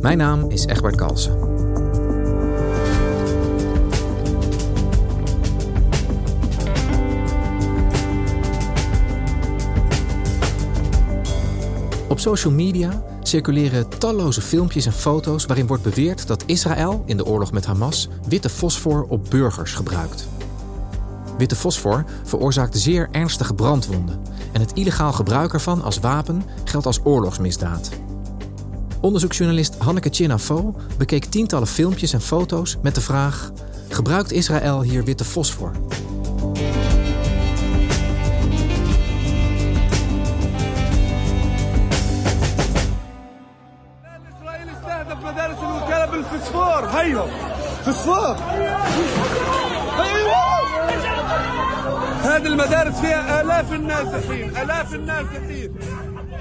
Mijn naam is Egbert Kalsen. Op social media circuleren talloze filmpjes en foto's waarin wordt beweerd dat Israël in de oorlog met Hamas witte fosfor op burgers gebruikt. Witte fosfor veroorzaakt zeer ernstige brandwonden en het illegaal gebruik ervan als wapen geldt als oorlogsmisdaad. Onderzoeksjournalist Hanneke Chinafo bekeek tientallen filmpjes en foto's met de vraag: gebruikt Israël hier witte fosfor?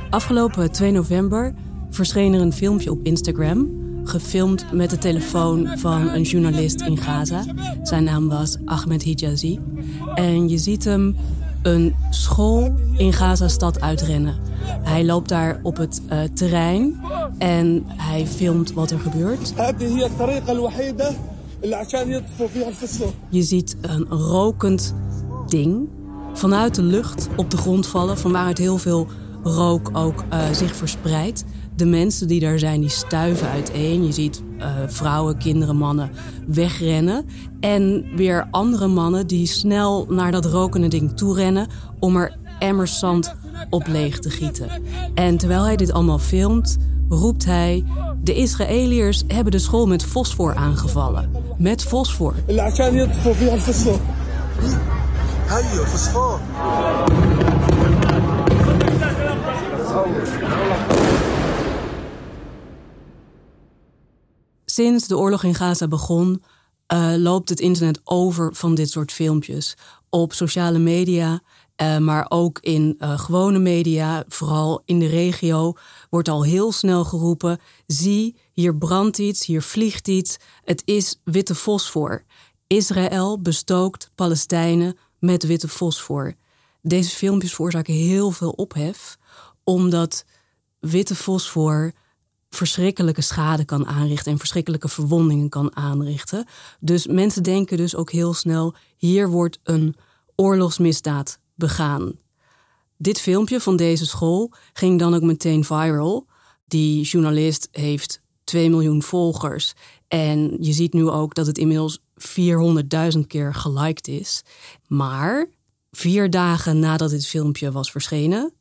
Afgelopen 2 november verscheen er een filmpje op Instagram, gefilmd met de telefoon van een journalist in Gaza. Zijn naam was Ahmed Hijazi. En je ziet hem een school in Gaza-stad uitrennen. Hij loopt daar op het uh, terrein en hij filmt wat er gebeurt. Je ziet een rokend ding vanuit de lucht op de grond vallen, van waaruit heel veel rook ook uh, zich verspreidt. De mensen die daar zijn, die stuiven uiteen. Je ziet uh, vrouwen, kinderen, mannen wegrennen. En weer andere mannen die snel naar dat rokende ding toe rennen... om er emmers zand op leeg te gieten. En terwijl hij dit allemaal filmt, roept hij... de Israëliërs hebben de school met fosfor aangevallen. Met fosfor. fosfor. Sinds de oorlog in Gaza begon, uh, loopt het internet over van dit soort filmpjes. Op sociale media, uh, maar ook in uh, gewone media, vooral in de regio, wordt al heel snel geroepen: zie, hier brandt iets, hier vliegt iets. Het is witte fosfor. Israël bestookt Palestijnen met witte fosfor. Deze filmpjes veroorzaken heel veel ophef, omdat witte fosfor verschrikkelijke schade kan aanrichten en verschrikkelijke verwondingen kan aanrichten. Dus mensen denken dus ook heel snel: hier wordt een oorlogsmisdaad begaan. Dit filmpje van deze school ging dan ook meteen viral. Die journalist heeft 2 miljoen volgers. En je ziet nu ook dat het inmiddels 400.000 keer geliked is. Maar vier dagen nadat dit filmpje was verschenen,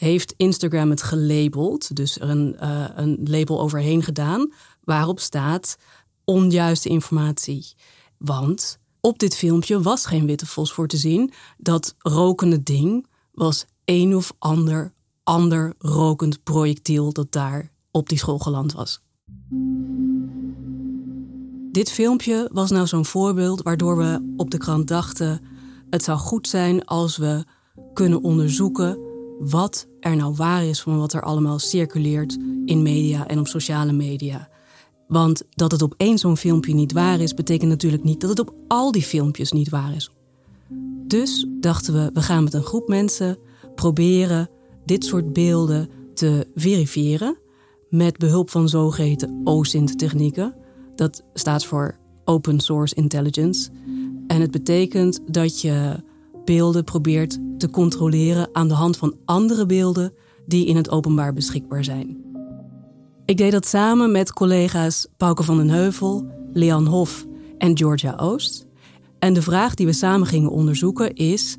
heeft Instagram het gelabeld, dus er een, uh, een label overheen gedaan, waarop staat onjuiste informatie. Want op dit filmpje was geen witte fosfor te zien. Dat rokende ding was een of ander ander rokend projectiel dat daar op die school geland was. Dit filmpje was nou zo'n voorbeeld waardoor we op de krant dachten: het zou goed zijn als we kunnen onderzoeken wat er nou waar is van wat er allemaal circuleert in media en op sociale media. Want dat het op één zo'n filmpje niet waar is, betekent natuurlijk niet dat het op al die filmpjes niet waar is. Dus dachten we, we gaan met een groep mensen proberen dit soort beelden te verifiëren met behulp van zogeheten OSINT-technieken. Dat staat voor Open Source Intelligence. En het betekent dat je beelden probeert te controleren aan de hand van andere beelden die in het openbaar beschikbaar zijn. Ik deed dat samen met collega's Pauke van den Heuvel, Leon Hof en Georgia Oost. En de vraag die we samen gingen onderzoeken is: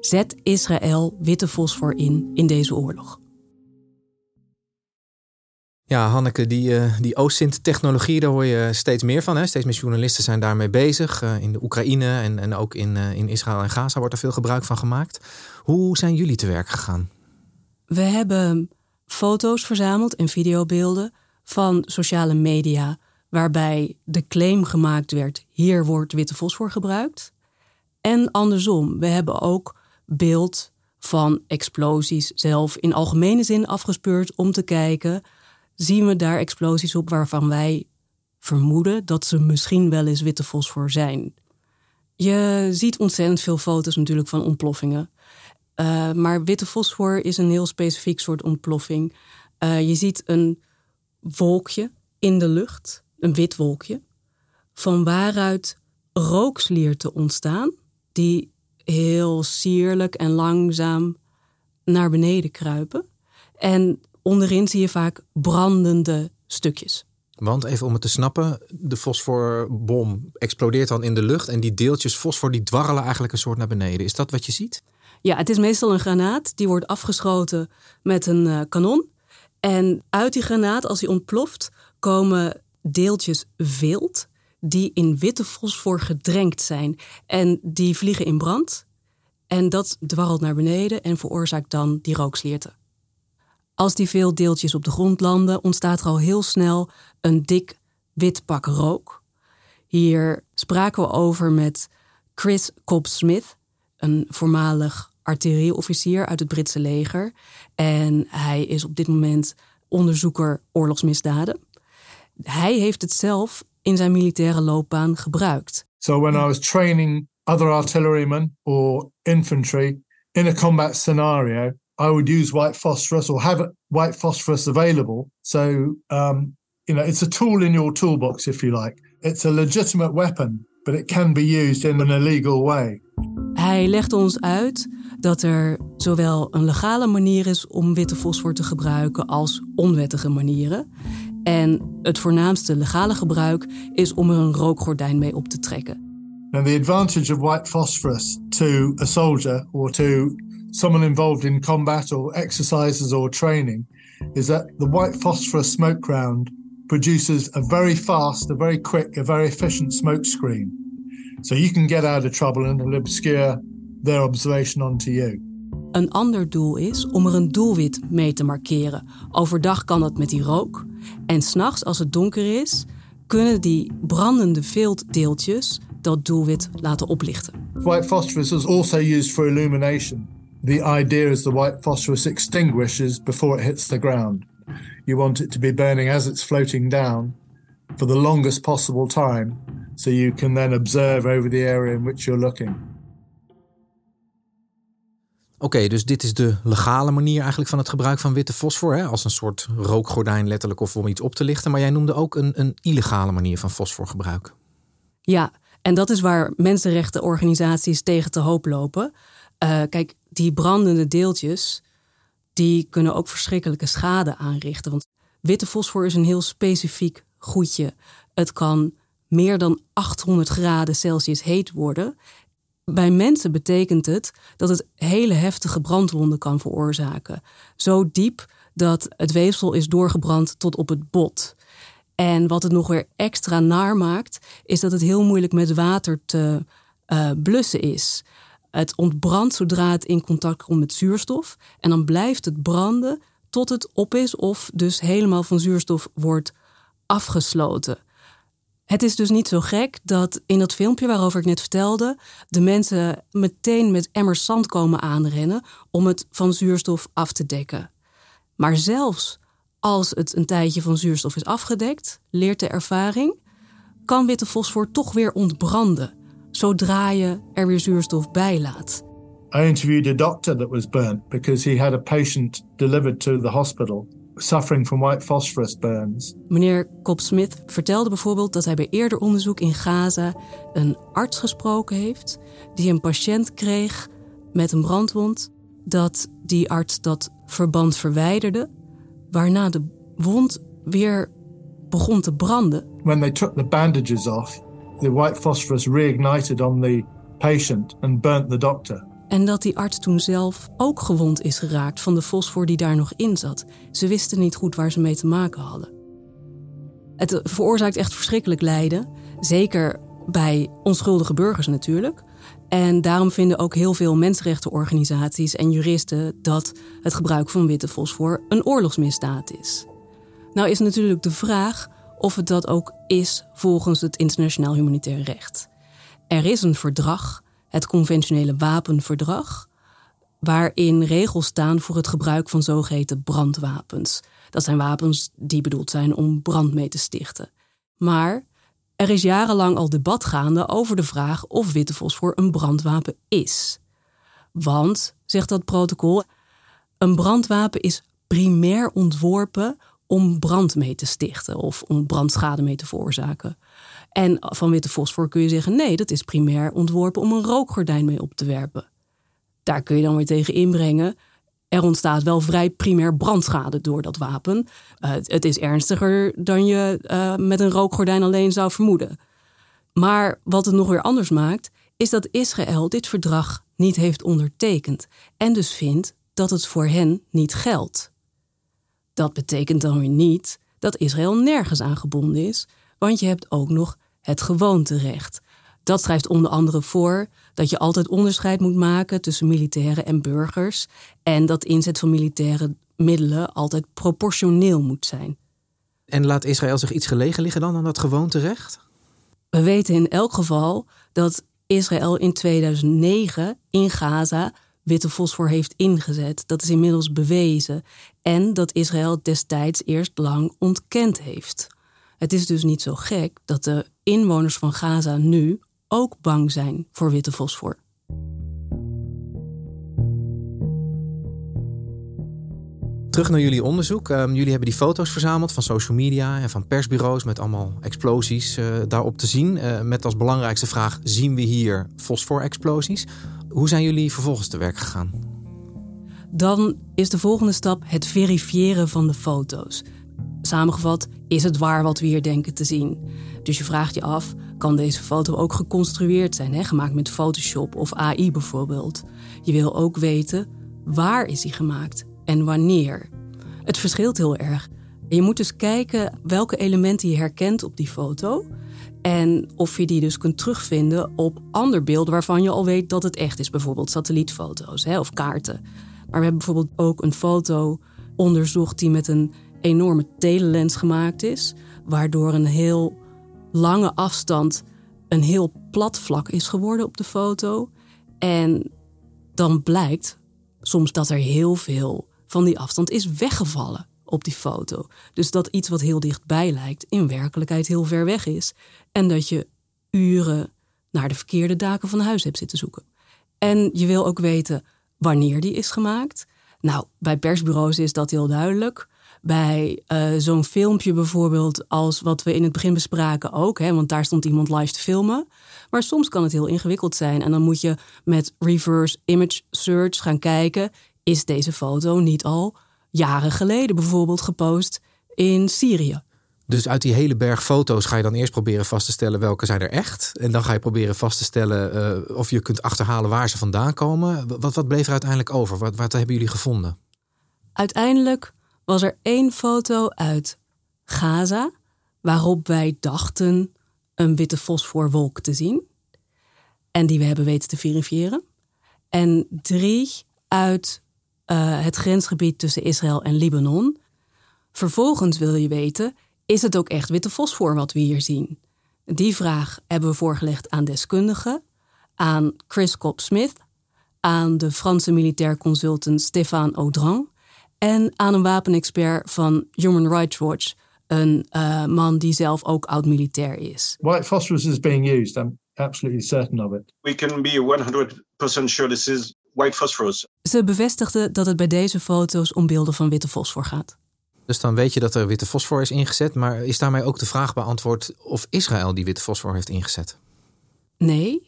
zet Israël witte fosfor in in deze oorlog? Ja, Hanneke, die, uh, die OSINT-technologie, daar hoor je steeds meer van. Hè? Steeds meer journalisten zijn daarmee bezig. Uh, in de Oekraïne en, en ook in, uh, in Israël en Gaza wordt er veel gebruik van gemaakt. Hoe zijn jullie te werk gegaan? We hebben foto's verzameld en videobeelden van sociale media waarbij de claim gemaakt werd: hier wordt witte fosfor gebruikt. En andersom, we hebben ook beeld van explosies zelf in algemene zin afgespeurd om te kijken: zien we daar explosies op waarvan wij vermoeden dat ze misschien wel eens witte fosfor zijn? Je ziet ontzettend veel foto's natuurlijk van ontploffingen. Uh, maar witte fosfor is een heel specifiek soort ontploffing. Uh, je ziet een wolkje in de lucht, een wit wolkje, van waaruit rookslierten ontstaan, die heel sierlijk en langzaam naar beneden kruipen. En onderin zie je vaak brandende stukjes. Want even om het te snappen, de fosforbom explodeert dan in de lucht en die deeltjes fosfor die dwarrelen eigenlijk een soort naar beneden. Is dat wat je ziet? Ja, het is meestal een granaat. Die wordt afgeschoten met een uh, kanon. En uit die granaat, als die ontploft, komen deeltjes vilt die in witte fosfor gedrenkt zijn. En die vliegen in brand. En dat dwarrelt naar beneden en veroorzaakt dan die rookslierten. Als die veel deeltjes op de grond landen, ontstaat er al heel snel een dik wit pak rook. Hier spraken we over met Chris Cobb-Smith, een voormalig artillerieofficier uit het Britse leger. En hij is op dit moment onderzoeker oorlogsmisdaden. Hij heeft het zelf in zijn militaire loopbaan gebruikt. So when I was training other artillerymen or infantry in a combat scenario, I would use white phosphorus or have white phosphorus available. So um, you know, it's a tool in your toolbox, if you like. It's a legitimate weapon, but it can be used in an illegal way. Hij legt ons uit dat er zowel een legale manier is om witte fosfor te gebruiken als onwettige manieren. En het voornaamste legale gebruik is om er een rookgordijn mee op te trekken. And the advantage of white phosphorus to a soldier or to someone involved in combat or exercises or training is that the white phosphorus smoke ground produces a very fast, a very quick, a very efficient smoke screen. So you can get out of trouble and it'll obscure their observation onto you. Een ander doel is om er een doelwit mee te markeren. Overdag kan dat met die rook. En s'nachts, als het donker is, kunnen die brandende viltdeeltjes dat doelwit laten oplichten. White phosphorus is also used for illumination. The idea is the white phosphorus extinguishes before it hits the ground. You want it to be burning as it's floating down for the longest possible time, so you can then observe over the area in which you're looking. Oké, dus dit is de legale manier eigenlijk van het gebruik van witte fosfor. Hè? Als een soort rookgordijn letterlijk of om iets op te lichten. Maar jij noemde ook een, een illegale manier van fosforgebruik. Ja, en dat is waar mensenrechtenorganisaties tegen te hoop lopen. Uh, kijk, die brandende deeltjes, die kunnen ook verschrikkelijke schade aanrichten. Want witte fosfor is een heel specifiek goedje. Het kan meer dan 800 graden Celsius heet worden. Bij mensen betekent het dat het hele heftige brandwonden kan veroorzaken. Zo diep dat het weefsel is doorgebrand tot op het bot. En wat het nog weer extra naar maakt, is dat het heel moeilijk met water te uh, blussen is. Het ontbrandt zodra het in contact komt met zuurstof. En dan blijft het branden tot het op is of dus helemaal van zuurstof wordt afgesloten. Het is dus niet zo gek dat in dat filmpje waarover ik net vertelde, de mensen meteen met emmers zand komen aanrennen om het van zuurstof af te dekken. Maar zelfs als het een tijdje van zuurstof is afgedekt, leert de ervaring, kan witte fosfor toch weer ontbranden zodra je er weer zuurstof bij laat. I interviewed a doctor that was burnt because he had a patient delivered to the hospital suffering from white phosphorus burns. Meneer Cobb-Smith vertelde bijvoorbeeld dat hij bij eerder onderzoek in Gaza een arts gesproken heeft die een patiënt kreeg met een brandwond, dat die arts dat verband verwijderde, waarna de wond weer begon te branden. When they took the bandages off, the white phosphorus reignited on the patient and burnt the doctor. En dat die arts toen zelf ook gewond is geraakt van de fosfor die daar nog in zat. Ze wisten niet goed waar ze mee te maken hadden. Het veroorzaakt echt verschrikkelijk lijden. Zeker bij onschuldige burgers natuurlijk. En daarom vinden ook heel veel mensenrechtenorganisaties en juristen dat het gebruik van witte fosfor een oorlogsmisdaad is. Nou is natuurlijk de vraag of het dat ook is volgens het internationaal humanitair recht. Er is een verdrag, het conventionele wapenverdrag, waarin regels staan voor het gebruik van zogeheten brandwapens. Dat zijn wapens die bedoeld zijn om brand mee te stichten. Maar er is jarenlang al debat gaande over de vraag of witte fosfor een brandwapen is. Want, zegt dat protocol, een brandwapen is primair ontworpen om brand mee te stichten of om brandschade mee te veroorzaken. En van witte fosfor kun je zeggen: nee, dat is primair ontworpen om een rookgordijn mee op te werpen. Daar kun je dan weer tegen inbrengen. Er ontstaat wel vrij primair brandschade door dat wapen. Uh, het is ernstiger dan je uh, met een rookgordijn alleen zou vermoeden. Maar wat het nog weer anders maakt, is dat Israël dit verdrag niet heeft ondertekend en dus vindt dat het voor hen niet geldt. Dat betekent dan weer niet dat Israël nergens aan gebonden is, want je hebt ook nog het gewoonterecht. Dat schrijft onder andere voor dat je altijd onderscheid moet maken tussen militairen en burgers en dat inzet van militaire middelen altijd proportioneel moet zijn. En laat Israël zich iets gelegen liggen dan aan dat gewoonterecht? We weten in elk geval dat Israël in 2009 in Gaza witte fosfor heeft ingezet. Dat is inmiddels bewezen. En dat Israël destijds eerst lang ontkend heeft. Het is dus niet zo gek dat de inwoners van Gaza nu ook bang zijn voor witte fosfor. Terug naar jullie onderzoek. Um, jullie hebben die foto's verzameld van social media en van persbureaus met allemaal explosies uh, daarop te zien. Uh, met als belangrijkste vraag: zien we hier fosforexplosies? Hoe zijn jullie vervolgens te werk gegaan? Dan is de volgende stap het verifiëren van de foto's. Samengevat, is het waar wat we hier denken te zien? Dus je vraagt je af, kan deze foto ook geconstrueerd zijn, hè? gemaakt met Photoshop of AI bijvoorbeeld? Je wil ook weten, waar is die gemaakt en wanneer? Het verschilt heel erg. Je moet dus kijken welke elementen je herkent op die foto. En of je die dus kunt terugvinden op ander beelden waarvan je al weet dat het echt is. Bijvoorbeeld satellietfoto's hè, of kaarten. Maar we hebben bijvoorbeeld ook een foto onderzocht die met een enorme telelens gemaakt is. Waardoor een heel lange afstand een heel plat vlak is geworden op de foto. En dan blijkt soms dat er heel veel van die afstand is weggevallen op die foto. Dus dat iets wat heel dichtbij lijkt, in werkelijkheid heel ver weg is. En dat je uren naar de verkeerde daken van huis hebt zitten zoeken. En je wil ook weten wanneer die is gemaakt. Nou, bij persbureaus is dat heel duidelijk. Bij uh, zo'n filmpje bijvoorbeeld, als wat we in het begin bespraken ook, hè, want daar stond iemand live te filmen. Maar soms kan het heel ingewikkeld zijn en dan moet je met reverse image search gaan kijken: is deze foto niet al jaren geleden bijvoorbeeld gepost in Syrië? Dus uit die hele berg foto's ga je dan eerst proberen vast te stellen welke zijn er echt. En dan ga je proberen vast te stellen uh, of je kunt achterhalen waar ze vandaan komen. Wat, wat bleef er uiteindelijk over? Wat, wat hebben jullie gevonden? Uiteindelijk was er één foto uit Gaza waarop wij dachten een witte fosforwolk te zien. En die we hebben weten te verifiëren. En drie uit uh, het grensgebied tussen Israël en Libanon. Vervolgens wil je weten, is het ook echt witte fosfor wat we hier zien? Die vraag hebben we voorgelegd aan deskundigen, aan Chris Cobb-Smith, aan de Franse militair consultant Stéphane Audran en aan een wapenexpert van Human Rights Watch, een uh, man die zelf ook oud-militair is. White phosphorus is being used. I'm absolutely certain of it. We can be 100% sure this is white phosphorus. Ze bevestigde dat het bij deze foto's om beelden van witte fosfor gaat. Dus dan weet je dat er witte fosfor is ingezet, maar is daarmee ook de vraag beantwoord of Israël die witte fosfor heeft ingezet? Nee,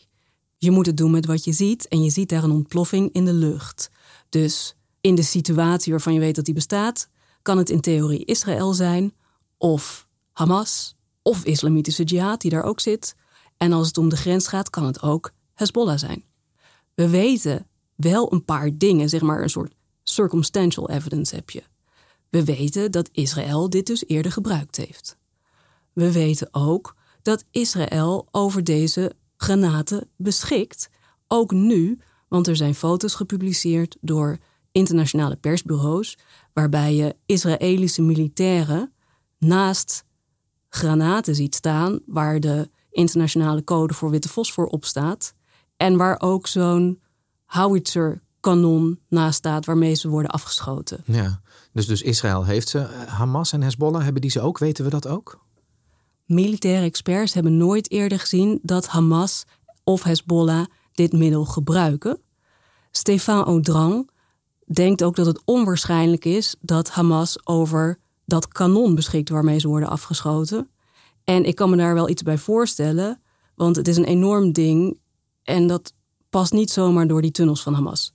je moet het doen met wat je ziet en je ziet daar een ontploffing in de lucht. Dus in de situatie waarvan je weet dat die bestaat, kan het in theorie Israël zijn, of Hamas, of Islamitische Jihad die daar ook zit. En als het om de grens gaat, kan het ook Hezbollah zijn. We weten wel een paar dingen, zeg maar een soort circumstantial evidence heb je. We weten dat Israël dit dus eerder gebruikt heeft. We weten ook dat Israël over deze granaten beschikt, ook nu, want er zijn foto's gepubliceerd door internationale persbureaus, waarbij je Israëlische militairen naast granaten ziet staan waar de internationale code voor witte fosfor op staat. En waar ook zo'n howitzer-kanon naast staat waarmee ze worden afgeschoten. Ja, dus, dus Israël heeft ze. Hamas en Hezbollah, hebben die ze ook? Weten we dat ook? Militaire experts hebben nooit eerder gezien dat Hamas of Hezbollah dit middel gebruiken. Stefan Audrang denkt ook dat het onwaarschijnlijk is dat Hamas over dat kanon beschikt waarmee ze worden afgeschoten. En ik kan me daar wel iets bij voorstellen, want het is een enorm ding en dat past niet zomaar door die tunnels van Hamas.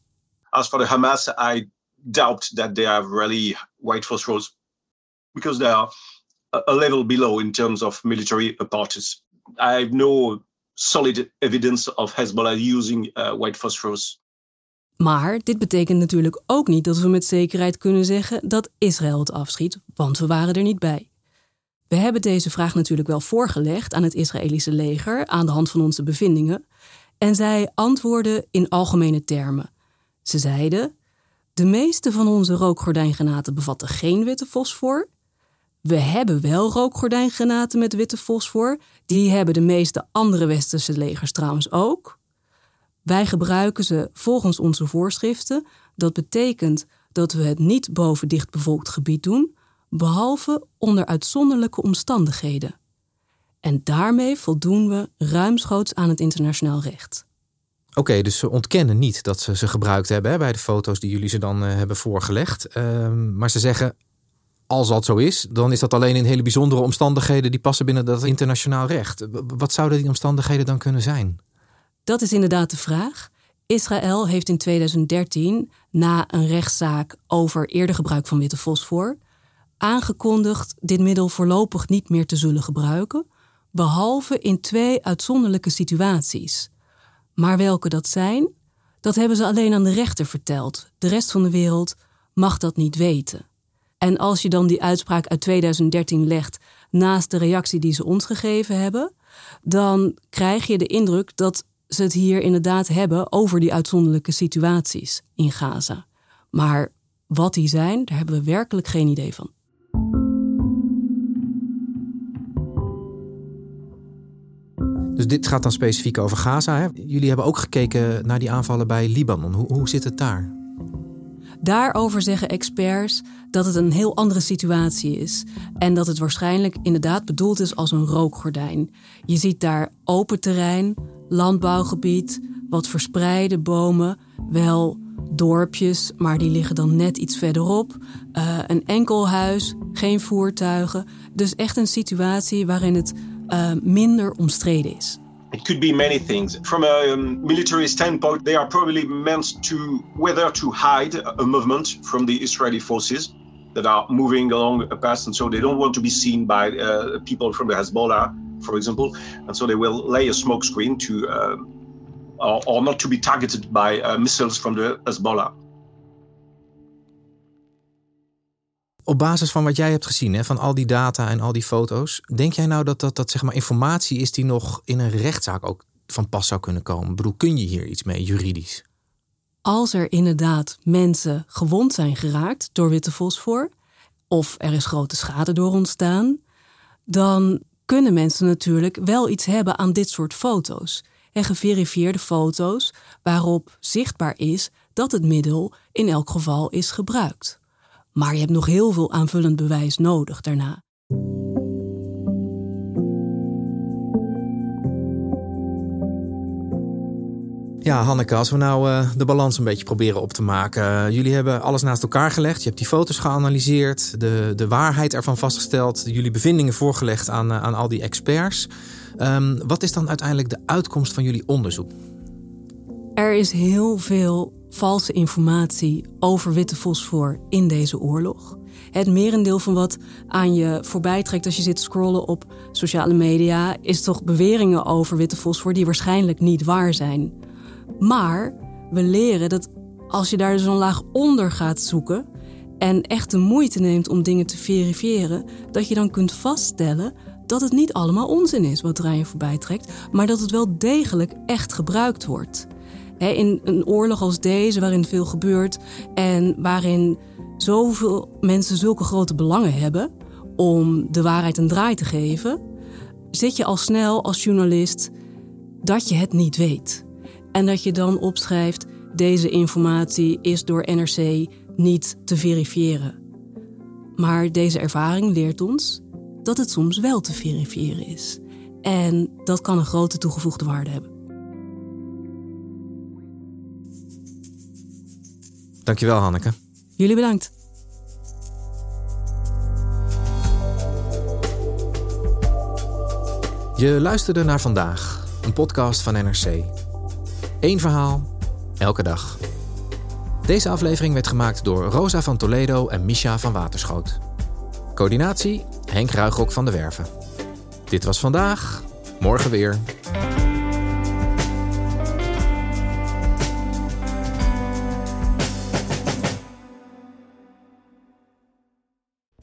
As for the Hamas, I doubt that they have really white phosphorus because they are a level below in terms of military apparatus. I have no solid evidence of Hezbollah using uh, white phosphorus. Maar dit betekent natuurlijk ook niet dat we met zekerheid kunnen zeggen dat Israël het afschiet, want we waren er niet bij. We hebben deze vraag natuurlijk wel voorgelegd aan het Israëlische leger aan de hand van onze bevindingen. En zij antwoordden in algemene termen. Ze zeiden: De meeste van onze rookgordijngranaten bevatten geen witte fosfor. We hebben wel rookgordijngranaten met witte fosfor. Die hebben de meeste andere westerse legers trouwens ook. Wij gebruiken ze volgens onze voorschriften. Dat betekent dat we het niet boven dichtbevolkt gebied doen, behalve onder uitzonderlijke omstandigheden. En daarmee voldoen we ruimschoots aan het internationaal recht. Oké, dus ze ontkennen niet dat ze ze gebruikt hebben hè, bij de foto's die jullie ze dan uh, hebben voorgelegd. Uh, maar ze zeggen, als dat zo is, dan is dat alleen in hele bijzondere omstandigheden die passen binnen dat internationaal recht. Wat zouden die omstandigheden dan kunnen zijn? Dat is inderdaad de vraag. Israël heeft in 2013, na een rechtszaak over eerder gebruik van witte fosfor, aangekondigd dit middel voorlopig niet meer te zullen gebruiken, behalve in twee uitzonderlijke situaties. Maar welke dat zijn, dat hebben ze alleen aan de rechter verteld. De rest van de wereld mag dat niet weten. En als je dan die uitspraak uit 2013 legt naast de reactie die ze ons gegeven hebben, dan krijg je de indruk dat ze het hier inderdaad hebben over die uitzonderlijke situaties in Gaza. Maar wat die zijn, daar hebben we werkelijk geen idee van. Dus dit gaat dan specifiek over Gaza. Hè? Jullie hebben ook gekeken naar die aanvallen bij Libanon. Hoe, hoe zit het daar? Daarover zeggen experts dat het een heel andere situatie is. En dat het waarschijnlijk inderdaad bedoeld is als een rookgordijn. Je ziet daar open terrein, landbouwgebied, wat verspreide bomen, wel dorpjes, maar die liggen dan net iets verderop. Uh, een enkel huis, geen voertuigen. Dus echt een situatie waarin het uh, minder omstreden is. It could be many things. From a um, military standpoint, they are probably meant to whether to hide a movement from the Israeli forces that are moving along a path, and so they don't want to be seen by uh, people from the Hezbollah, for example, and so they will lay a smoke screen to, uh, or, or, not to be targeted by uh, missiles from the Hezbollah. Op basis van wat jij hebt gezien, hè, van al die data en al die foto's, denk jij nou dat dat, dat zeg maar, informatie is die nog in een rechtszaak ook van pas zou kunnen komen? Ik bedoel, kun je hier iets mee juridisch? Als er inderdaad mensen gewond zijn geraakt door witte fosfor, of er is grote schade door ontstaan, dan kunnen mensen natuurlijk wel iets hebben aan dit soort foto's. En geverifieerde foto's waarop zichtbaar is dat het middel in elk geval is gebruikt. Maar je hebt nog heel veel aanvullend bewijs nodig daarna. Ja, Hanneke, als we nou uh, de balans een beetje proberen op te maken. Uh, jullie hebben alles naast elkaar gelegd. Je hebt die foto's geanalyseerd, de, de waarheid ervan vastgesteld, jullie bevindingen voorgelegd aan, uh, aan al die experts. Um, wat is dan uiteindelijk de uitkomst van jullie onderzoek? Er is heel veel valse informatie over witte fosfor in deze oorlog. Het merendeel van wat aan je voorbij trekt als je zit scrollen op sociale media, is toch beweringen over witte fosfor die waarschijnlijk niet waar zijn. Maar we leren dat als je daar zo'n laag onder gaat zoeken en echt de moeite neemt om dingen te verifiëren, dat je dan kunt vaststellen dat het niet allemaal onzin is wat er aan je voorbij trekt, maar dat het wel degelijk echt gebruikt wordt in een oorlog als deze, waarin veel gebeurt en waarin zoveel mensen zulke grote belangen hebben, om de waarheid een draai te geven, zit je al snel als journalist dat je het niet weet. En dat je dan opschrijft: deze informatie is door NRC niet te verifiëren. Maar deze ervaring leert ons dat het soms wel te verifiëren is. En dat kan een grote toegevoegde waarde hebben. Dankjewel, Hanneke. Jullie bedankt. Je luisterde naar vandaag, een podcast van NRC. Eén verhaal, elke dag. Deze aflevering werd gemaakt door Rosa van Toledo en Misha van Waterschoot. Coördinatie Henk Ruigrok van de Werven. Dit was vandaag, morgen weer.